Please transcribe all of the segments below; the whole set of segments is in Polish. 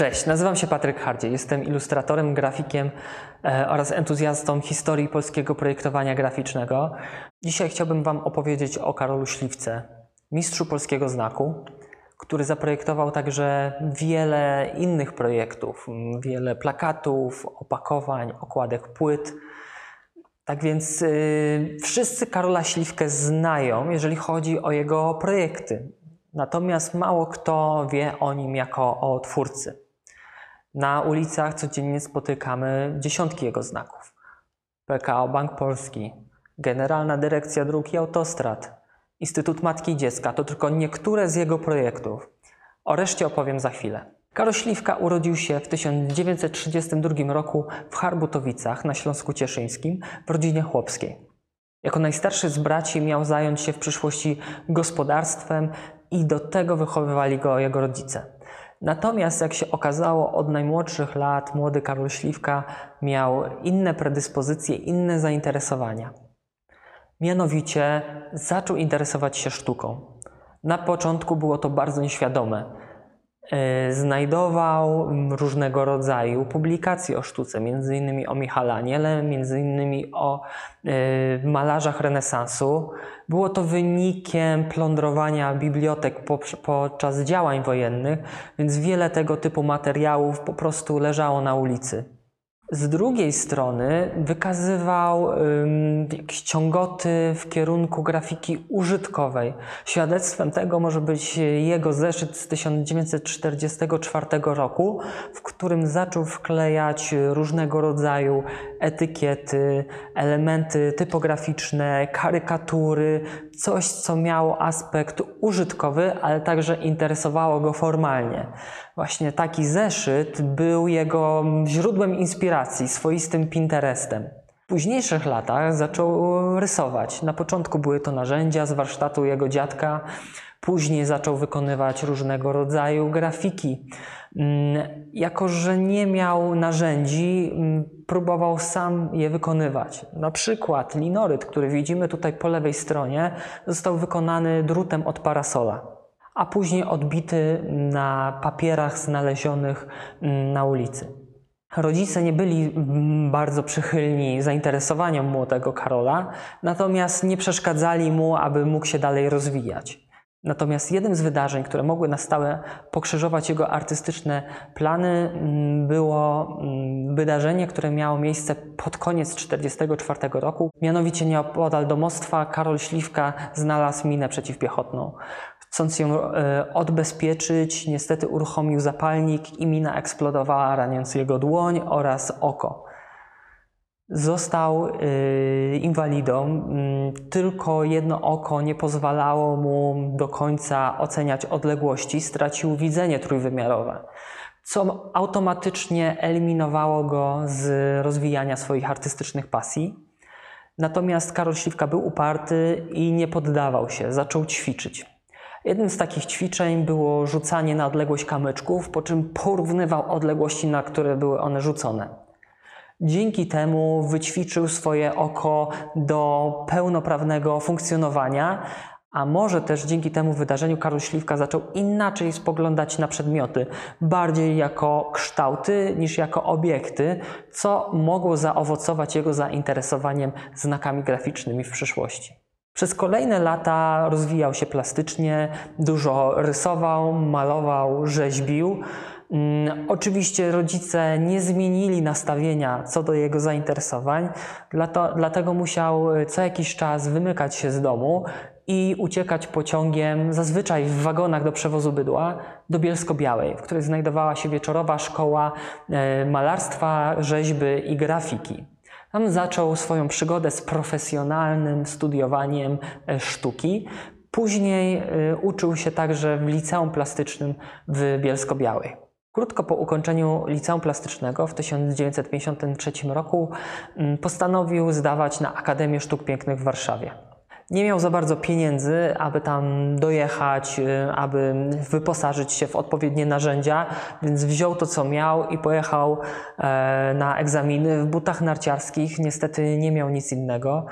Cześć, nazywam się Patryk Hardzie. Jestem ilustratorem, grafikiem e, oraz entuzjastą historii polskiego projektowania graficznego. Dzisiaj chciałbym Wam opowiedzieć o Karolu Śliwce, mistrzu polskiego znaku, który zaprojektował także wiele innych projektów, m, wiele plakatów, opakowań, okładek płyt. Tak więc y, wszyscy Karola Śliwkę znają, jeżeli chodzi o jego projekty. Natomiast mało kto wie o nim jako o twórcy. Na ulicach codziennie spotykamy dziesiątki jego znaków. PKO Bank Polski, Generalna Dyrekcja Dróg i Autostrad, Instytut Matki i Dziecka to tylko niektóre z jego projektów. O reszcie opowiem za chwilę. Karol Śliwka urodził się w 1932 roku w Harbutowicach na Śląsku Cieszyńskim w rodzinie chłopskiej. Jako najstarszy z braci miał zająć się w przyszłości gospodarstwem i do tego wychowywali go jego rodzice. Natomiast, jak się okazało, od najmłodszych lat młody Karol Śliwka miał inne predyspozycje, inne zainteresowania. Mianowicie zaczął interesować się sztuką. Na początku było to bardzo nieświadome. Yy, Znajdował różnego rodzaju publikacje o sztuce, innymi o Michalanie, ale między innymi o yy, malarzach renesansu. Było to wynikiem plądrowania bibliotek po- podczas działań wojennych, więc wiele tego typu materiałów po prostu leżało na ulicy. Z drugiej strony wykazywał jakieś ciągoty w kierunku grafiki użytkowej. Świadectwem tego może być jego zeszyt z 1944 roku, w którym zaczął wklejać różnego rodzaju etykiety, elementy typograficzne, karykatury, coś co miało aspekt użytkowy, ale także interesowało go formalnie. Właśnie taki zeszyt był jego źródłem inspiracji, swoistym Pinterestem. W późniejszych latach zaczął rysować. Na początku były to narzędzia z warsztatu jego dziadka, później zaczął wykonywać różnego rodzaju grafiki. Mm, Jako, że nie miał narzędzi, mm, próbował sam je wykonywać. Na przykład linoryt, który widzimy tutaj po lewej stronie, został wykonany drutem od parasola a później odbity na papierach znalezionych mm, na ulicy. Rodzice nie byli bardzo przychylni zainteresowaniom młodego Karola, natomiast nie przeszkadzali mu, aby mógł się dalej rozwijać. Natomiast jednym z wydarzeń, które mogły na stałe pokrzyżować jego artystyczne plany, mm, było mm, wydarzenie, które miało miejsce pod koniec 1944 roku. Mianowicie nieopodal domostwa Karol Śliwka znalazł minę przeciwpiechotną. Chcąc ją e, odbezpieczyć, niestety uruchomił zapalnik i mina eksplodowała, raniąc jego dłoń oraz oko. Został y, inwalidą, mm, tylko jedno oko nie pozwalało mu do końca oceniać odległości, stracił widzenie trójwymiarowe, co automatycznie eliminowało go z rozwijania swoich artystycznych pasji. Natomiast Karol Śliwka był uparty i nie poddawał się, zaczął ćwiczyć. Jednym z takich ćwiczeń było rzucanie na odległość kamyczków, po czym porównywał odległości, na które były one rzucone. Dzięki temu wyćwiczył swoje oko do pełnoprawnego funkcjonowania, a może też dzięki temu wydarzeniu Karol Śliwka zaczął inaczej spoglądać na przedmioty, bardziej jako kształty niż jako obiekty, co mogło zaowocować jego zainteresowaniem znakami graficznymi w przyszłości. Przez kolejne lata rozwijał się plastycznie, dużo rysował, malował, rzeźbił. Mm, Oczywiście rodzice nie zmienili nastawienia co do jego zainteresowań, dlatego musiał y, co jakiś czas wymykać się z domu i uciekać pociągiem, zazwyczaj w wagonach do przewozu bydła, do Bielsko-Białej, w której znajdowała się wieczorowa szkoła e, malarstwa, rzeźby i grafiki. Tam zaczął swoją przygodę z profesjonalnym studiowaniem e, sztuki. Później e, uczył się także w liceum plastycznym w Bielsko-Białej. Krótko po ukończeniu liceum plastycznego w 1953 roku mm, postanowił zdawać na Akademię Sztuk Pięknych w Warszawie. Nie miał za bardzo pieniędzy, aby tam dojechać, y, aby wyposażyć się w odpowiednie narzędzia, więc wziął to, co miał i pojechał e, na egzaminy w butach narciarskich. Niestety nie miał nic innego.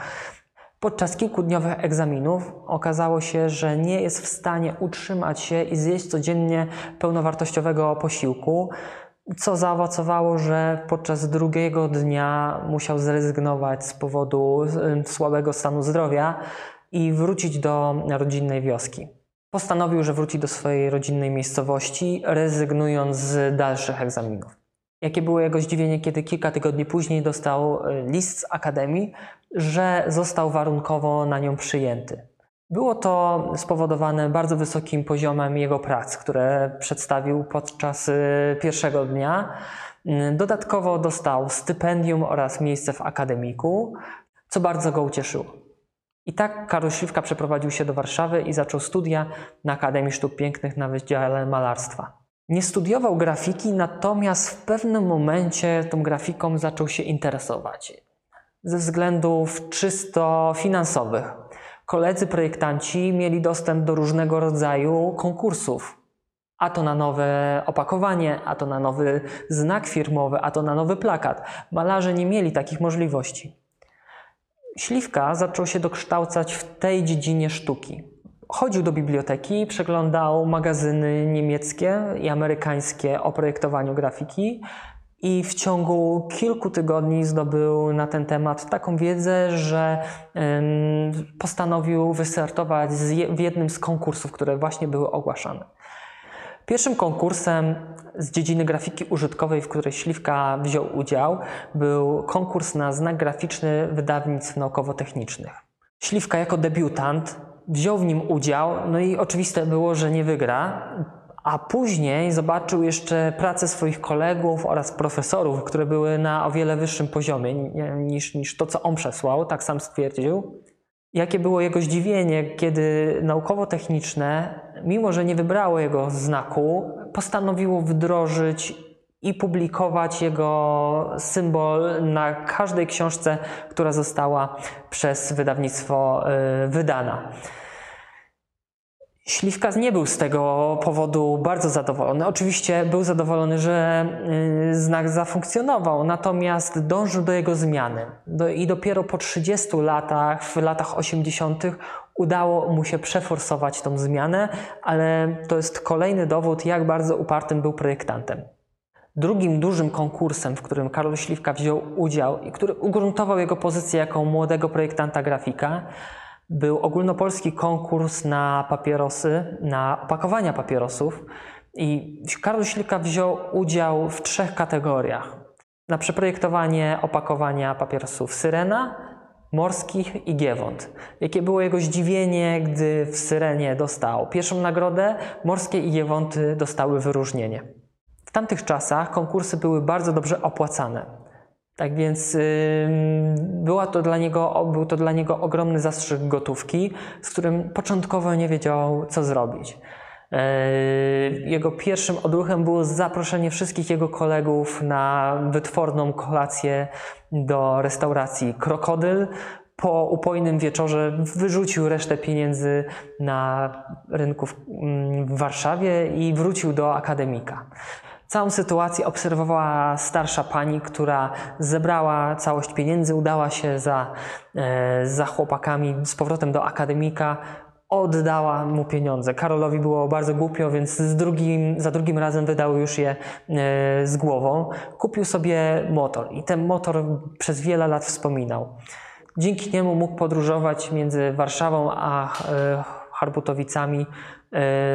Podczas kilkudniowych egzaminów okazało się, że nie jest w stanie utrzymać się i zjeść codziennie pełnowartościowego posiłku, co zaowocowało, że podczas drugiego dnia musiał zrezygnować z powodu słabego stanu zdrowia i wrócić do rodzinnej wioski. Postanowił, że wróci do swojej rodzinnej miejscowości, rezygnując z dalszych egzaminów. Jakie było jego zdziwienie, kiedy kilka tygodni później dostał y, list z akademii, że został warunkowo na nią przyjęty. Było to spowodowane bardzo wysokim poziomem jego prac, które przedstawił podczas y, pierwszego dnia. Y, dodatkowo dostał stypendium oraz miejsce w akademiku, co bardzo go ucieszyło. I tak Karol Śliwka przeprowadził się do Warszawy i zaczął studia na Akademii Sztuk Pięknych na Wydziale Malarstwa. Nie studiował grafiki, natomiast w pewnym momencie tą grafiką zaczął się interesować. Ze względów czysto finansowych. Koledzy projektanci mieli dostęp do różnego rodzaju konkursów. A to na nowe opakowanie, a to na nowy znak firmowy, a to na nowy plakat. Malarze nie mieli takich możliwości. Śliwka zaczął się dokształcać w tej dziedzinie sztuki. Chodził do biblioteki, przeglądał magazyny niemieckie i amerykańskie o projektowaniu grafiki i w ciągu kilku tygodni zdobył na ten temat taką wiedzę, że postanowił wystartować w jednym z konkursów, które właśnie były ogłaszane. Pierwszym konkursem z dziedziny grafiki użytkowej, w której Śliwka wziął udział, był konkurs na znak graficzny wydawnictw naukowo-technicznych. Śliwka jako debiutant wziął w nim udział, no i oczywiste było, że nie wygra, a później zobaczył jeszcze pracę swoich kolegów oraz profesorów, które były na o wiele wyższym poziomie niż, niż to, co on przesłał, tak sam stwierdził. Jakie było jego zdziwienie, kiedy naukowo-techniczne, mimo że nie wybrało jego znaku, postanowiło wdrożyć i publikować jego symbol na każdej książce, która została przez wydawnictwo y, wydana. Śliwka nie był z tego powodu bardzo zadowolony. Oczywiście był zadowolony, że y, znak zafunkcjonował, natomiast dążył do jego zmiany. I dopiero po 30 latach, w latach 80., udało mu się przeforsować tą zmianę, ale to jest kolejny dowód, jak bardzo upartym był projektantem. Drugim dużym konkursem, w którym Karol Śliwka wziął udział i który ugruntował jego pozycję jako młodego projektanta grafika, był ogólnopolski konkurs na papierosy, na opakowania papierosów i Karol Ślika wziął udział w trzech kategoriach. Na przeprojektowanie opakowania papierosów Syrena, morskich i Giewont. Jakie było jego zdziwienie, gdy w Syrenie dostał pierwszą nagrodę, morskie i Giewonty dostały wyróżnienie. Tamtych czasach konkursy były bardzo dobrze opłacane. Tak więc była to dla niego, był to dla niego ogromny zastrzyk gotówki, z którym początkowo nie wiedział, co zrobić. E, jego pierwszym odruchem było zaproszenie wszystkich jego kolegów na wytworną kolację do restauracji Krokodyl. Po upojnym wieczorze wyrzucił resztę pieniędzy na rynku w Warszawie i wrócił do akademika. Całą sytuację obserwowała starsza pani, która zebrała całość pieniędzy, udała się za, e, za chłopakami z powrotem do akademika, oddała mu pieniądze. Karolowi było bardzo głupio, więc drugim, za drugim razem wydał już je e, z głową. Kupił sobie motor i ten motor przez wiele lat wspominał. Dzięki niemu mógł podróżować między Warszawą a e, Harbutowicami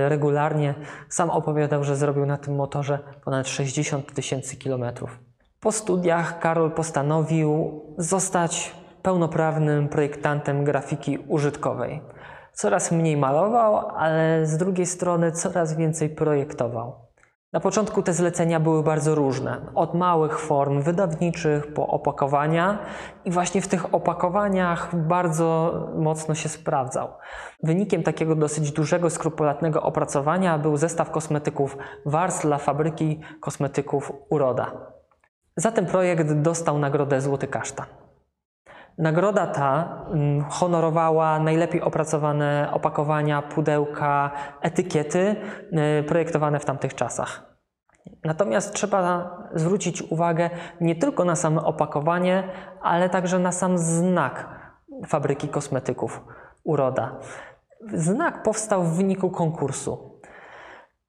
regularnie. Sam opowiadał, że zrobił na tym motorze ponad 60 tysięcy kilometrów. Po studiach Karol postanowił zostać pełnoprawnym projektantem grafiki użytkowej. Coraz mniej malował, ale z drugiej strony coraz więcej projektował. Na początku te zlecenia były bardzo różne, od małych form wydawniczych po opakowania i właśnie w tych opakowaniach bardzo mocno się sprawdzał. Wynikiem takiego dosyć dużego, skrupulatnego opracowania był zestaw kosmetyków Wars dla fabryki kosmetyków Uroda. Za ten projekt dostał nagrodę Złoty Kasztan. Nagroda ta mm, honorowała najlepiej opracowane opakowania, pudełka, etykiety y, projektowane w tamtych czasach. Natomiast trzeba zwrócić uwagę nie tylko na samo opakowanie, ale także na sam znak. fabryki kosmetyków Uroda. Znak powstał w wyniku konkursu.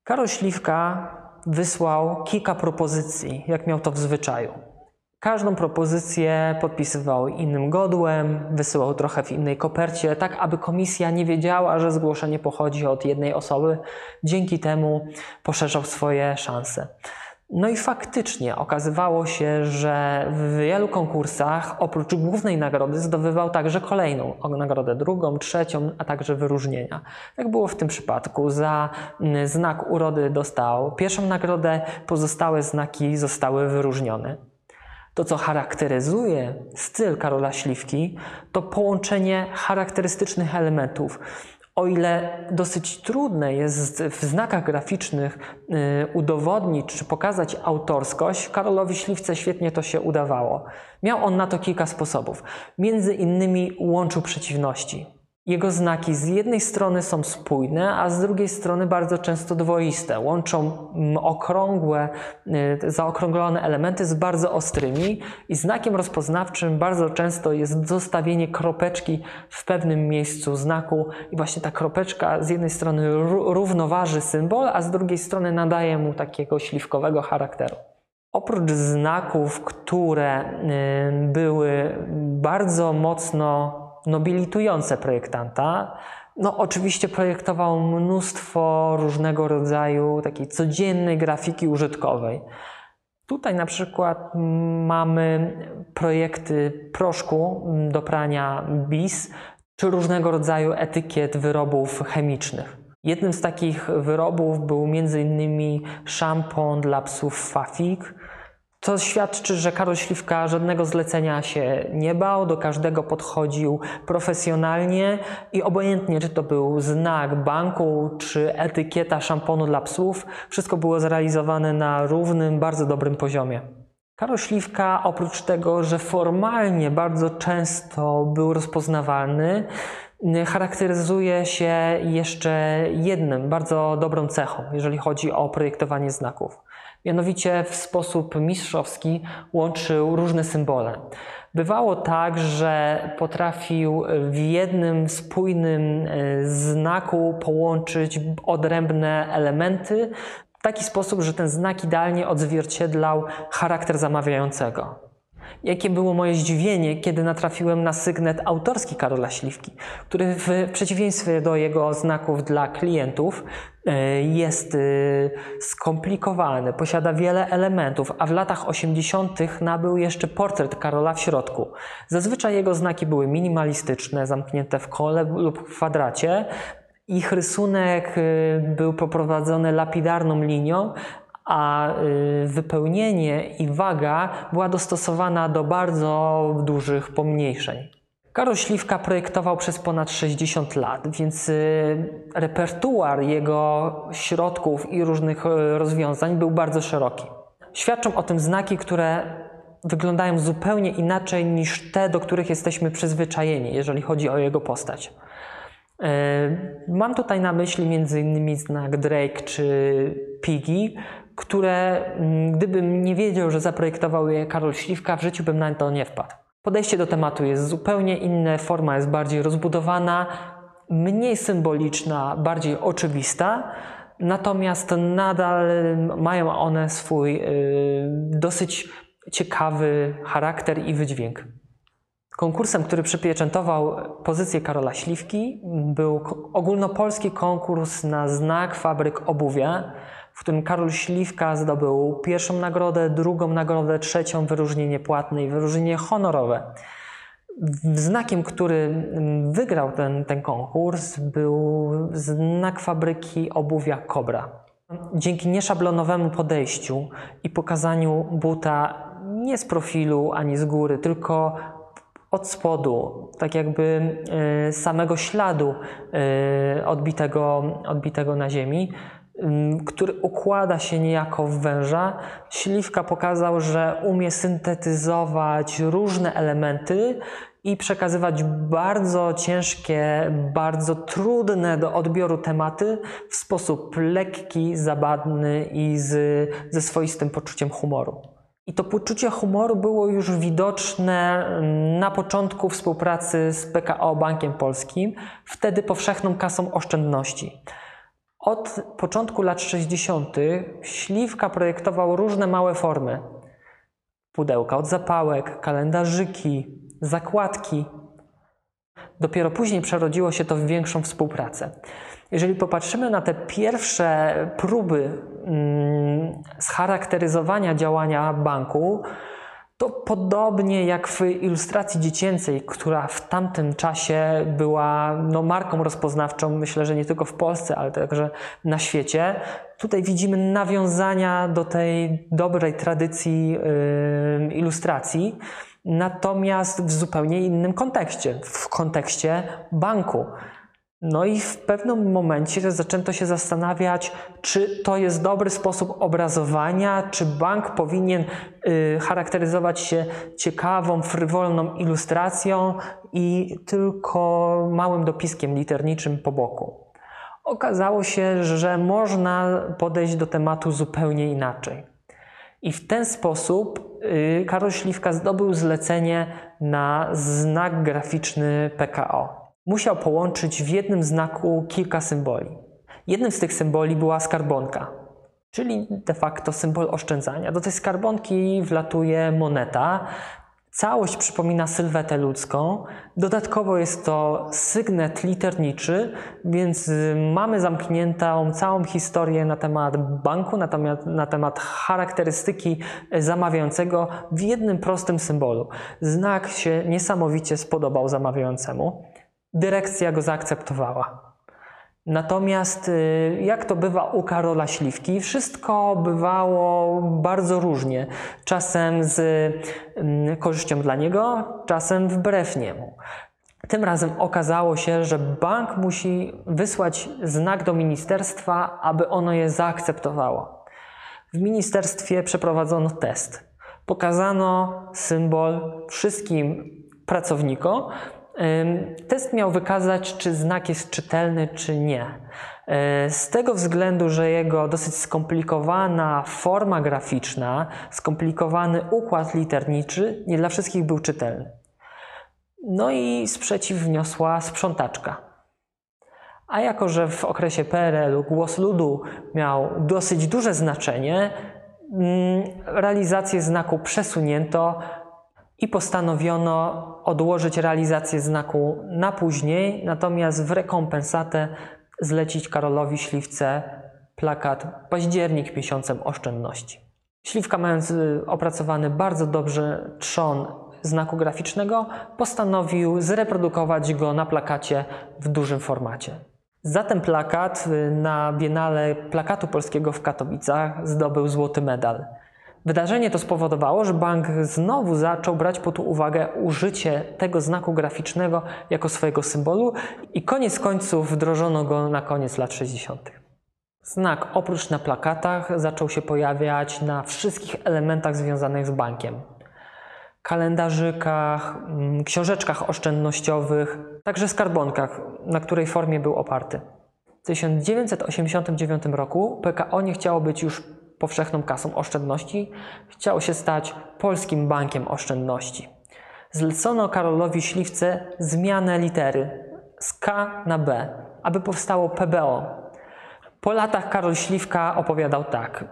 Karol Śliwka wysłał kilka propozycji, jak miał to w zwyczaju. Każdą propozycję podpisywał innym godłem, wysyłał trochę w innej kopercie, tak aby komisja nie wiedziała, że zgłoszenie pochodzi od jednej osoby. Dzięki temu poszerzał swoje szanse. No i faktycznie okazywało się, że w wielu konkursach oprócz głównej nagrody zdobywał także kolejną nagrodę drugą, trzecią, a także wyróżnienia. Tak było w tym przypadku. Za mm, znak urody dostał pierwszą nagrodę, pozostałe znaki zostały wyróżnione. To, co charakteryzuje styl Karola Śliwki, to połączenie charakterystycznych elementów. O ile dosyć trudne jest w znakach graficznych y, udowodnić czy pokazać autorskość, Karolowi Śliwce świetnie to się udawało. Miał on na to kilka sposobów. Między innymi łączył przeciwności. Jego znaki z jednej strony są spójne, a z drugiej strony bardzo często dwoiste. Łączą mm, okrągłe, y, zaokrąglone elementy z bardzo ostrymi i znakiem rozpoznawczym bardzo często jest zostawienie kropeczki w pewnym miejscu znaku i właśnie ta kropeczka z jednej strony ró- równoważy symbol, a z drugiej strony nadaje mu takiego śliwkowego charakteru. Oprócz znaków, które y, były bardzo mocno nobilitujące projektanta, no oczywiście projektował mnóstwo różnego rodzaju takiej codziennej grafiki użytkowej. Tutaj na przykład mamy projekty proszku do prania BIS, czy różnego rodzaju etykiet wyrobów chemicznych. Jednym z takich wyrobów był m.in. szampon dla psów Fafik. To świadczy, że Karol Śliwka żadnego zlecenia się nie bał, do każdego podchodził profesjonalnie i obojętnie, czy to był znak banku, czy etykieta szamponu dla psów, wszystko było zrealizowane na równym, bardzo dobrym poziomie. Karol Śliwka, oprócz tego, że formalnie bardzo często był rozpoznawalny, charakteryzuje się jeszcze jednym bardzo dobrą cechą, jeżeli chodzi o projektowanie znaków. Mianowicie w sposób mistrzowski łączył różne symbole. Bywało tak, że potrafił w jednym spójnym e, znaku połączyć odrębne elementy w taki sposób, że ten znak idealnie odzwierciedlał charakter zamawiającego. Jakie było moje zdziwienie, kiedy natrafiłem na sygnet autorski Karola Śliwki, który w przeciwieństwie do jego znaków dla klientów e, jest e, skomplikowany, posiada wiele elementów, a w latach 80. nabył jeszcze portret Karola w środku. Zazwyczaj jego znaki były minimalistyczne, zamknięte w kole lub kwadracie. Ich rysunek e, był poprowadzony lapidarną linią, a y, wypełnienie i waga była dostosowana do bardzo dużych pomniejszeń. Karol Śliwka projektował przez ponad 60 lat, więc y, repertuar jego środków i różnych y, rozwiązań był bardzo szeroki. Świadczą o tym znaki, które wyglądają zupełnie inaczej niż te, do których jesteśmy przyzwyczajeni, jeżeli chodzi o jego postać. Mam tutaj na myśli m.in. znak Drake czy Piggy, które mm, gdybym nie wiedział, że zaprojektował je Karol Śliwka, w życiu bym na to nie wpadł. Podejście do tematu jest zupełnie inne, forma jest bardziej rozbudowana, mniej symboliczna, bardziej oczywista, natomiast nadal mają one swój yy, dosyć ciekawy charakter i wydźwięk. Konkursem, który przypieczętował pozycję Karola Śliwki, był ogólnopolski konkurs na znak fabryk obuwia w którym Karol Śliwka zdobył pierwszą nagrodę, drugą nagrodę, trzecią wyróżnienie płatne i wyróżnienie honorowe. Znakiem, który wygrał ten, ten konkurs, był znak fabryki obuwia Cobra. Dzięki nieszablonowemu podejściu i pokazaniu buta nie z profilu ani z góry, tylko od spodu, tak jakby e, samego śladu e, odbitego, odbitego na ziemi, który układa się niejako w węża, Śliwka pokazał, że umie syntetyzować różne elementy i przekazywać bardzo ciężkie, bardzo trudne do odbioru tematy w sposób lekki, zabawny i z, ze swoistym poczuciem humoru. I to poczucie humoru było już widoczne na początku współpracy z PKO Bankiem Polskim, wtedy powszechną kasą oszczędności. Od początku lat 60. Śliwka projektował różne małe formy. Pudełka od zapałek, kalendarzyki, zakładki. Dopiero później przerodziło się to w większą współpracę. Jeżeli popatrzymy na te pierwsze próby mm, scharakteryzowania działania banku, to podobnie jak w ilustracji dziecięcej, która w tamtym czasie była no, marką rozpoznawczą, myślę, że nie tylko w Polsce, ale także na świecie, tutaj widzimy nawiązania do tej dobrej tradycji yy, ilustracji, natomiast w zupełnie innym kontekście, w kontekście banku. No i w pewnym momencie zaczęto się zastanawiać, czy to jest dobry sposób obrazowania, czy bank powinien y, charakteryzować się ciekawą, frywolną ilustracją i tylko małym dopiskiem literniczym po boku. Okazało się, że można podejść do tematu zupełnie inaczej. I w ten sposób y, Karol Śliwka zdobył zlecenie na znak graficzny PKO musiał połączyć w jednym znaku kilka symboli. Jednym z tych symboli była skarbonka, czyli de facto symbol oszczędzania. Do tej skarbonki wlatuje moneta. Całość przypomina sylwetę ludzką. Dodatkowo jest to sygnet literniczy, więc mamy zamkniętą całą historię na temat banku, na temat, na temat charakterystyki zamawiającego w jednym prostym symbolu. Znak się niesamowicie spodobał zamawiającemu dyrekcja go zaakceptowała. Natomiast y, jak to bywa u Karola Śliwki, wszystko bywało bardzo różnie. Czasem z mm, korzyścią dla niego, czasem wbrew niemu. Tym razem okazało się, że bank musi wysłać znak do ministerstwa, aby ono je zaakceptowało. W ministerstwie przeprowadzono test. Pokazano symbol wszystkim pracownikom, Test miał wykazać, czy znak jest czytelny, czy nie. E, z tego względu, że jego dosyć skomplikowana forma graficzna, skomplikowany układ literniczy nie dla wszystkich był czytelny. No i sprzeciw wniosła sprzątaczka. A jako, że w okresie PRL-u głos ludu miał dosyć duże znaczenie, mm, realizację znaku przesunięto i postanowiono odłożyć realizację znaku na później, natomiast w rekompensatę zlecić Karolowi Śliwce plakat październik miesiącem oszczędności. Śliwka, mając y, opracowany bardzo dobrze trzon znaku graficznego, postanowił zreprodukować go na plakacie w dużym formacie. Za ten plakat y, na Biennale Plakatu Polskiego w Katowicach zdobył złoty medal. Wydarzenie to spowodowało, że bank znowu zaczął brać pod uwagę użycie tego znaku graficznego jako swojego symbolu i koniec końców wdrożono go na koniec lat 60. Znak oprócz na plakatach zaczął się pojawiać na wszystkich elementach związanych z bankiem. Kalendarzykach, mm, książeczkach oszczędnościowych, także skarbonkach, na której formie był oparty. W 1989 roku PKO nie chciało być już powszechną kasą oszczędności, chciał się stać polskim bankiem oszczędności. Zlecono Karolowi Śliwce zmianę litery z K na B, aby powstało PBO. Po latach Karol Śliwka opowiadał tak.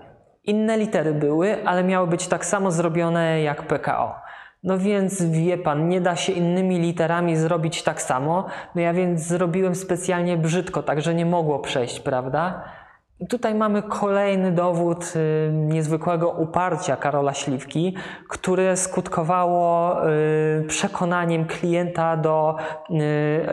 Inne litery były, ale miały być tak samo zrobione jak PKO. No więc wie pan, nie da się innymi literami zrobić tak samo. No ja więc zrobiłem specjalnie brzydko, tak że nie mogło przejść, prawda? Tutaj mamy kolejny dowód y, niezwykłego uparcia Karola Śliwki, które skutkowało y, przekonaniem klienta do y,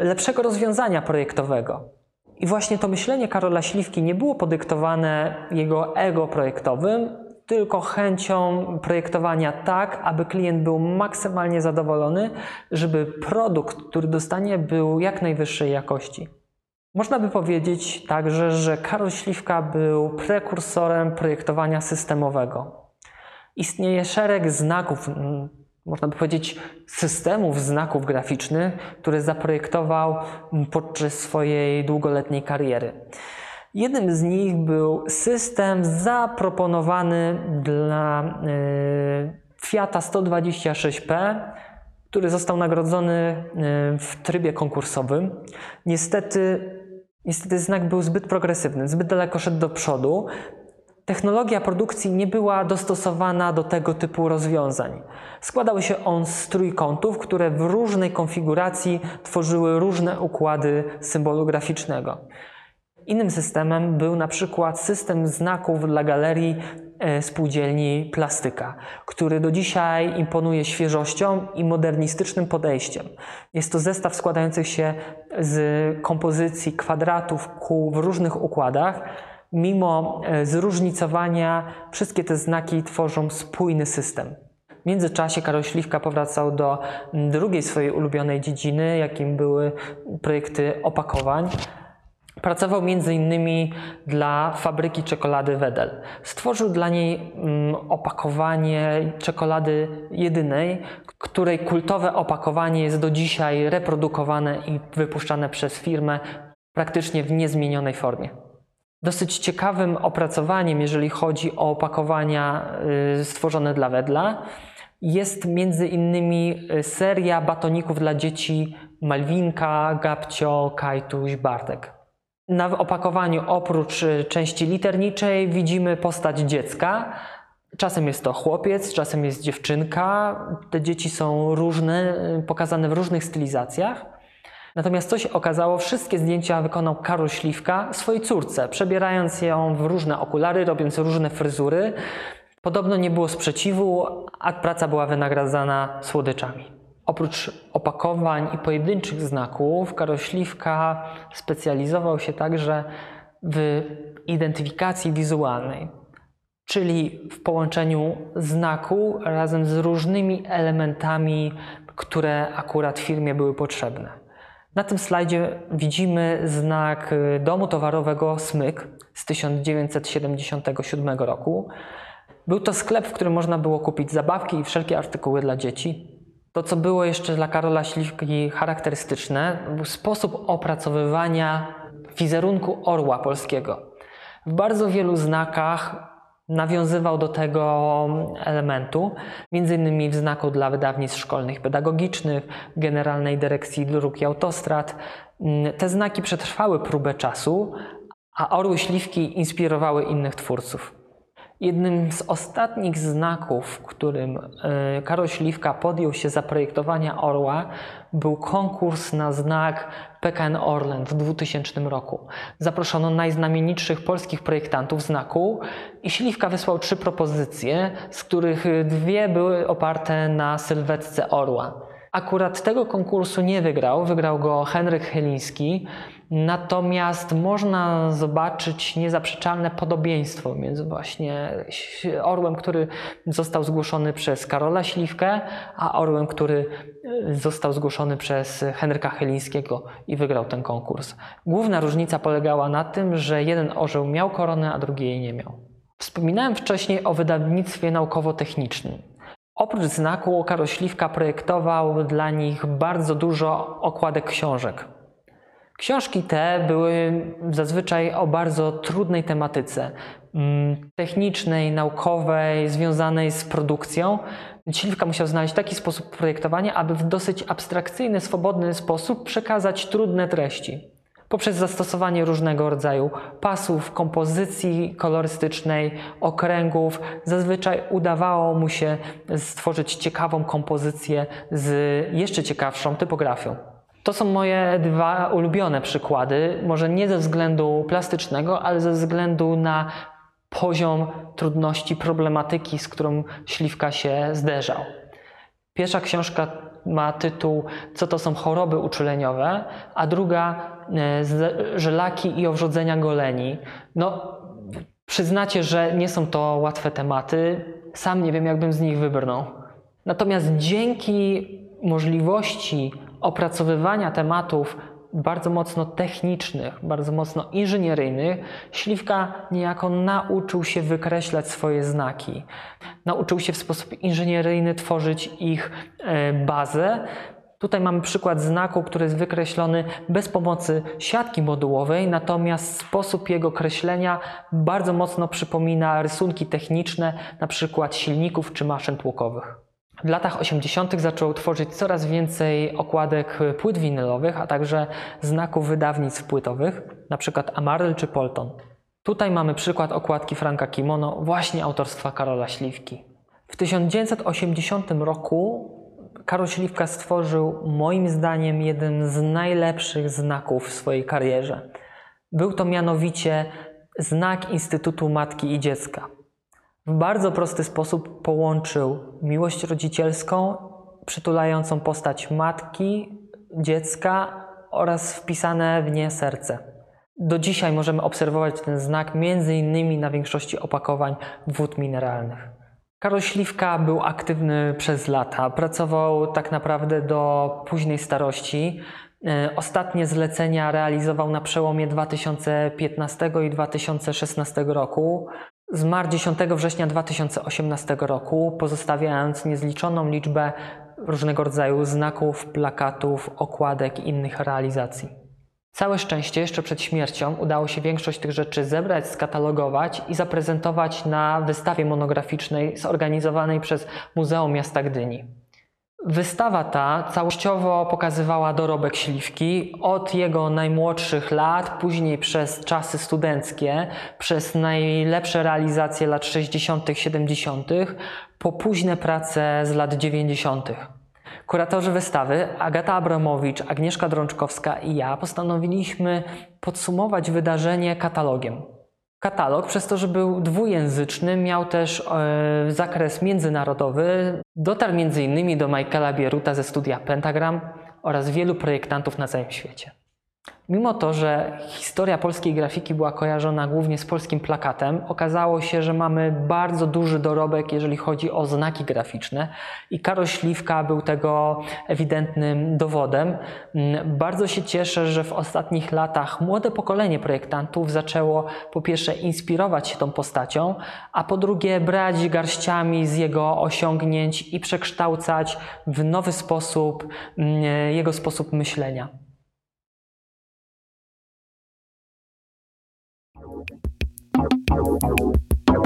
lepszego rozwiązania projektowego. I właśnie to myślenie Karola Śliwki nie było podyktowane jego ego projektowym, tylko chęcią projektowania tak, aby klient był maksymalnie zadowolony, żeby produkt, który dostanie, był jak najwyższej jakości. Można by powiedzieć także, że Karol Śliwka był prekursorem projektowania systemowego. Istnieje szereg znaków, można by powiedzieć systemów znaków graficznych, które zaprojektował podczas swojej długoletniej kariery. Jednym z nich był system zaproponowany dla y, Fiata 126P, który został nagrodzony y, w trybie konkursowym. Niestety, niestety znak był zbyt progresywny, zbyt daleko szedł do przodu. Technologia produkcji nie była dostosowana do tego typu rozwiązań. Składał się on z trójkątów, które w różnej konfiguracji tworzyły różne układy symbolu graficznego. Innym systemem był na przykład system znaków dla galerii spółdzielni Plastyka, który do dzisiaj imponuje świeżością i modernistycznym podejściem. Jest to zestaw składający się z kompozycji kwadratów, kół w różnych układach. Mimo e, zróżnicowania, wszystkie te znaki tworzą spójny system. W międzyczasie Karol Śliwka powracał do drugiej swojej ulubionej dziedziny, jakim były projekty opakowań. Pracował m.in. dla fabryki czekolady Wedel. Stworzył dla niej mm, opakowanie czekolady jedynej, której kultowe opakowanie jest do dzisiaj reprodukowane i wypuszczane przez firmę praktycznie w niezmienionej formie. Dosyć ciekawym opracowaniem, jeżeli chodzi o opakowania y, stworzone dla Wedla, jest między innymi y, seria batoników dla dzieci Malwinka, Gabcio, Kajtuś, Bartek. Na opakowaniu oprócz y, części literniczej widzimy postać dziecka. Czasem jest to chłopiec, czasem jest dziewczynka. Te dzieci są różne, y, pokazane w różnych stylizacjach. Natomiast co się okazało, wszystkie zdjęcia wykonał Karol Śliwka swojej córce, przebierając ją w różne okulary, robiąc różne fryzury. Podobno nie było sprzeciwu, a praca była wynagradzana słodyczami. Oprócz opakowań i pojedynczych znaków, Karol Śliwka specjalizował się także w identyfikacji wizualnej, czyli w połączeniu znaku razem z różnymi elementami, które akurat firmie były potrzebne. Na tym slajdzie widzimy znak domu towarowego Smyk z 1977 roku. Był to sklep, w którym można było kupić zabawki i wszelkie artykuły dla dzieci. To, co było jeszcze dla Karola Śliwki charakterystyczne, był sposób opracowywania wizerunku orła polskiego. W bardzo wielu znakach nawiązywał do tego elementu, między innymi w znaku dla wydawnictw szkolnych pedagogicznych, Generalnej Dyrekcji Dróg i Autostrad. Te znaki przetrwały próbę czasu, a orły śliwki inspirowały innych twórców. Jednym z ostatnich znaków, którym e, Karol Śliwka podjął się zaprojektowania orła, był konkurs na znak PKN Orlen w 2000 roku. Zaproszono najznamienitszych polskich projektantów znaku i Śliwka wysłał trzy propozycje, z których dwie były oparte na sylwetce orła. Akurat tego konkursu nie wygrał, wygrał go Henryk Chyliński, Natomiast można zobaczyć niezaprzeczalne podobieństwo między właśnie orłem, który został zgłoszony przez Karola Śliwkę, a orłem, który e, został zgłoszony przez Henryka Chylińskiego i wygrał ten konkurs. Główna różnica polegała na tym, że jeden orzeł miał koronę, a drugi jej nie miał. Wspominałem wcześniej o wydawnictwie naukowo-technicznym. Oprócz znaku Karol Śliwka projektował dla nich bardzo dużo okładek książek. Książki te były zazwyczaj o bardzo trudnej tematyce mm, technicznej, naukowej, związanej z produkcją. Śliwka musiał znaleźć taki sposób projektowania, aby w dosyć abstrakcyjny, swobodny sposób przekazać trudne treści. Poprzez zastosowanie różnego rodzaju pasów, kompozycji kolorystycznej, okręgów, zazwyczaj udawało mu się stworzyć ciekawą kompozycję z jeszcze ciekawszą typografią. To są moje dwa ulubione przykłady, może nie ze względu plastycznego, ale ze względu na poziom trudności problematyki, z którą śliwka się zderzał. Pierwsza książka ma tytuł Co to są choroby uczuleniowe, a druga e, Żelaki i owrzodzenia goleni. No, przyznacie, że nie są to łatwe tematy. Sam nie wiem, jakbym z nich wybrnął. Natomiast dzięki możliwości opracowywania tematów bardzo mocno technicznych, bardzo mocno inżynieryjnych, Śliwka niejako nauczył się wykreślać swoje znaki. Nauczył się w sposób inżynieryjny tworzyć ich e, bazę Tutaj mamy przykład znaku, który jest wykreślony bez pomocy siatki modułowej, natomiast sposób jego kreślenia bardzo mocno przypomina rysunki techniczne, na przykład silników czy maszyn tłokowych. W latach 80. zaczął tworzyć coraz więcej okładek płyt winylowych, a także znaków wydawnictw płytowych, np. Amaryl czy Polton. Tutaj mamy przykład okładki Franka Kimono, właśnie autorstwa Karola Śliwki. W 1980 roku Karol Śliwka stworzył moim zdaniem jeden z najlepszych znaków w swojej karierze. Był to mianowicie znak Instytutu Matki i Dziecka. W bardzo prosty sposób połączył miłość rodzicielską, przytulającą postać matki, dziecka oraz wpisane w nie serce. Do dzisiaj możemy obserwować ten znak innymi na większości opakowań wód mineralnych. Karol Śliwka był aktywny przez lata. Pracował tak naprawdę do późnej starości. E, ostatnie zlecenia realizował na przełomie 2015 i 2016 roku. Zmarł 10 września 2018 roku, pozostawiając niezliczoną liczbę różnego rodzaju znaków, plakatów, okładek i innych realizacji. Całe szczęście jeszcze przed śmiercią udało się większość tych rzeczy zebrać, skatalogować i zaprezentować na wystawie monograficznej zorganizowanej przez Muzeum Miasta Gdyni. Wystawa ta całościowo pokazywała dorobek Śliwki od jego najmłodszych lat, później przez czasy studenckie, przez najlepsze realizacje lat 60., 70., po późne prace z lat 90. Kuratorzy wystawy Agata Abramowicz, Agnieszka Drączkowska i ja postanowiliśmy podsumować wydarzenie katalogiem. Katalog, przez to, że był dwujęzyczny, miał też e, zakres międzynarodowy. Dotarł m.in. do Michaela Bieruta ze studia Pentagram oraz wielu projektantów na całym świecie. Mimo to, że historia polskiej grafiki była kojarzona głównie z polskim plakatem, okazało się, że mamy bardzo duży dorobek, jeżeli chodzi o znaki graficzne i Karol Śliwka był tego ewidentnym dowodem. Bardzo się cieszę, że w ostatnich latach młode pokolenie projektantów zaczęło po pierwsze inspirować się tą postacią, a po drugie brać garściami z jego osiągnięć i przekształcać w nowy sposób jego sposób myślenia. Thank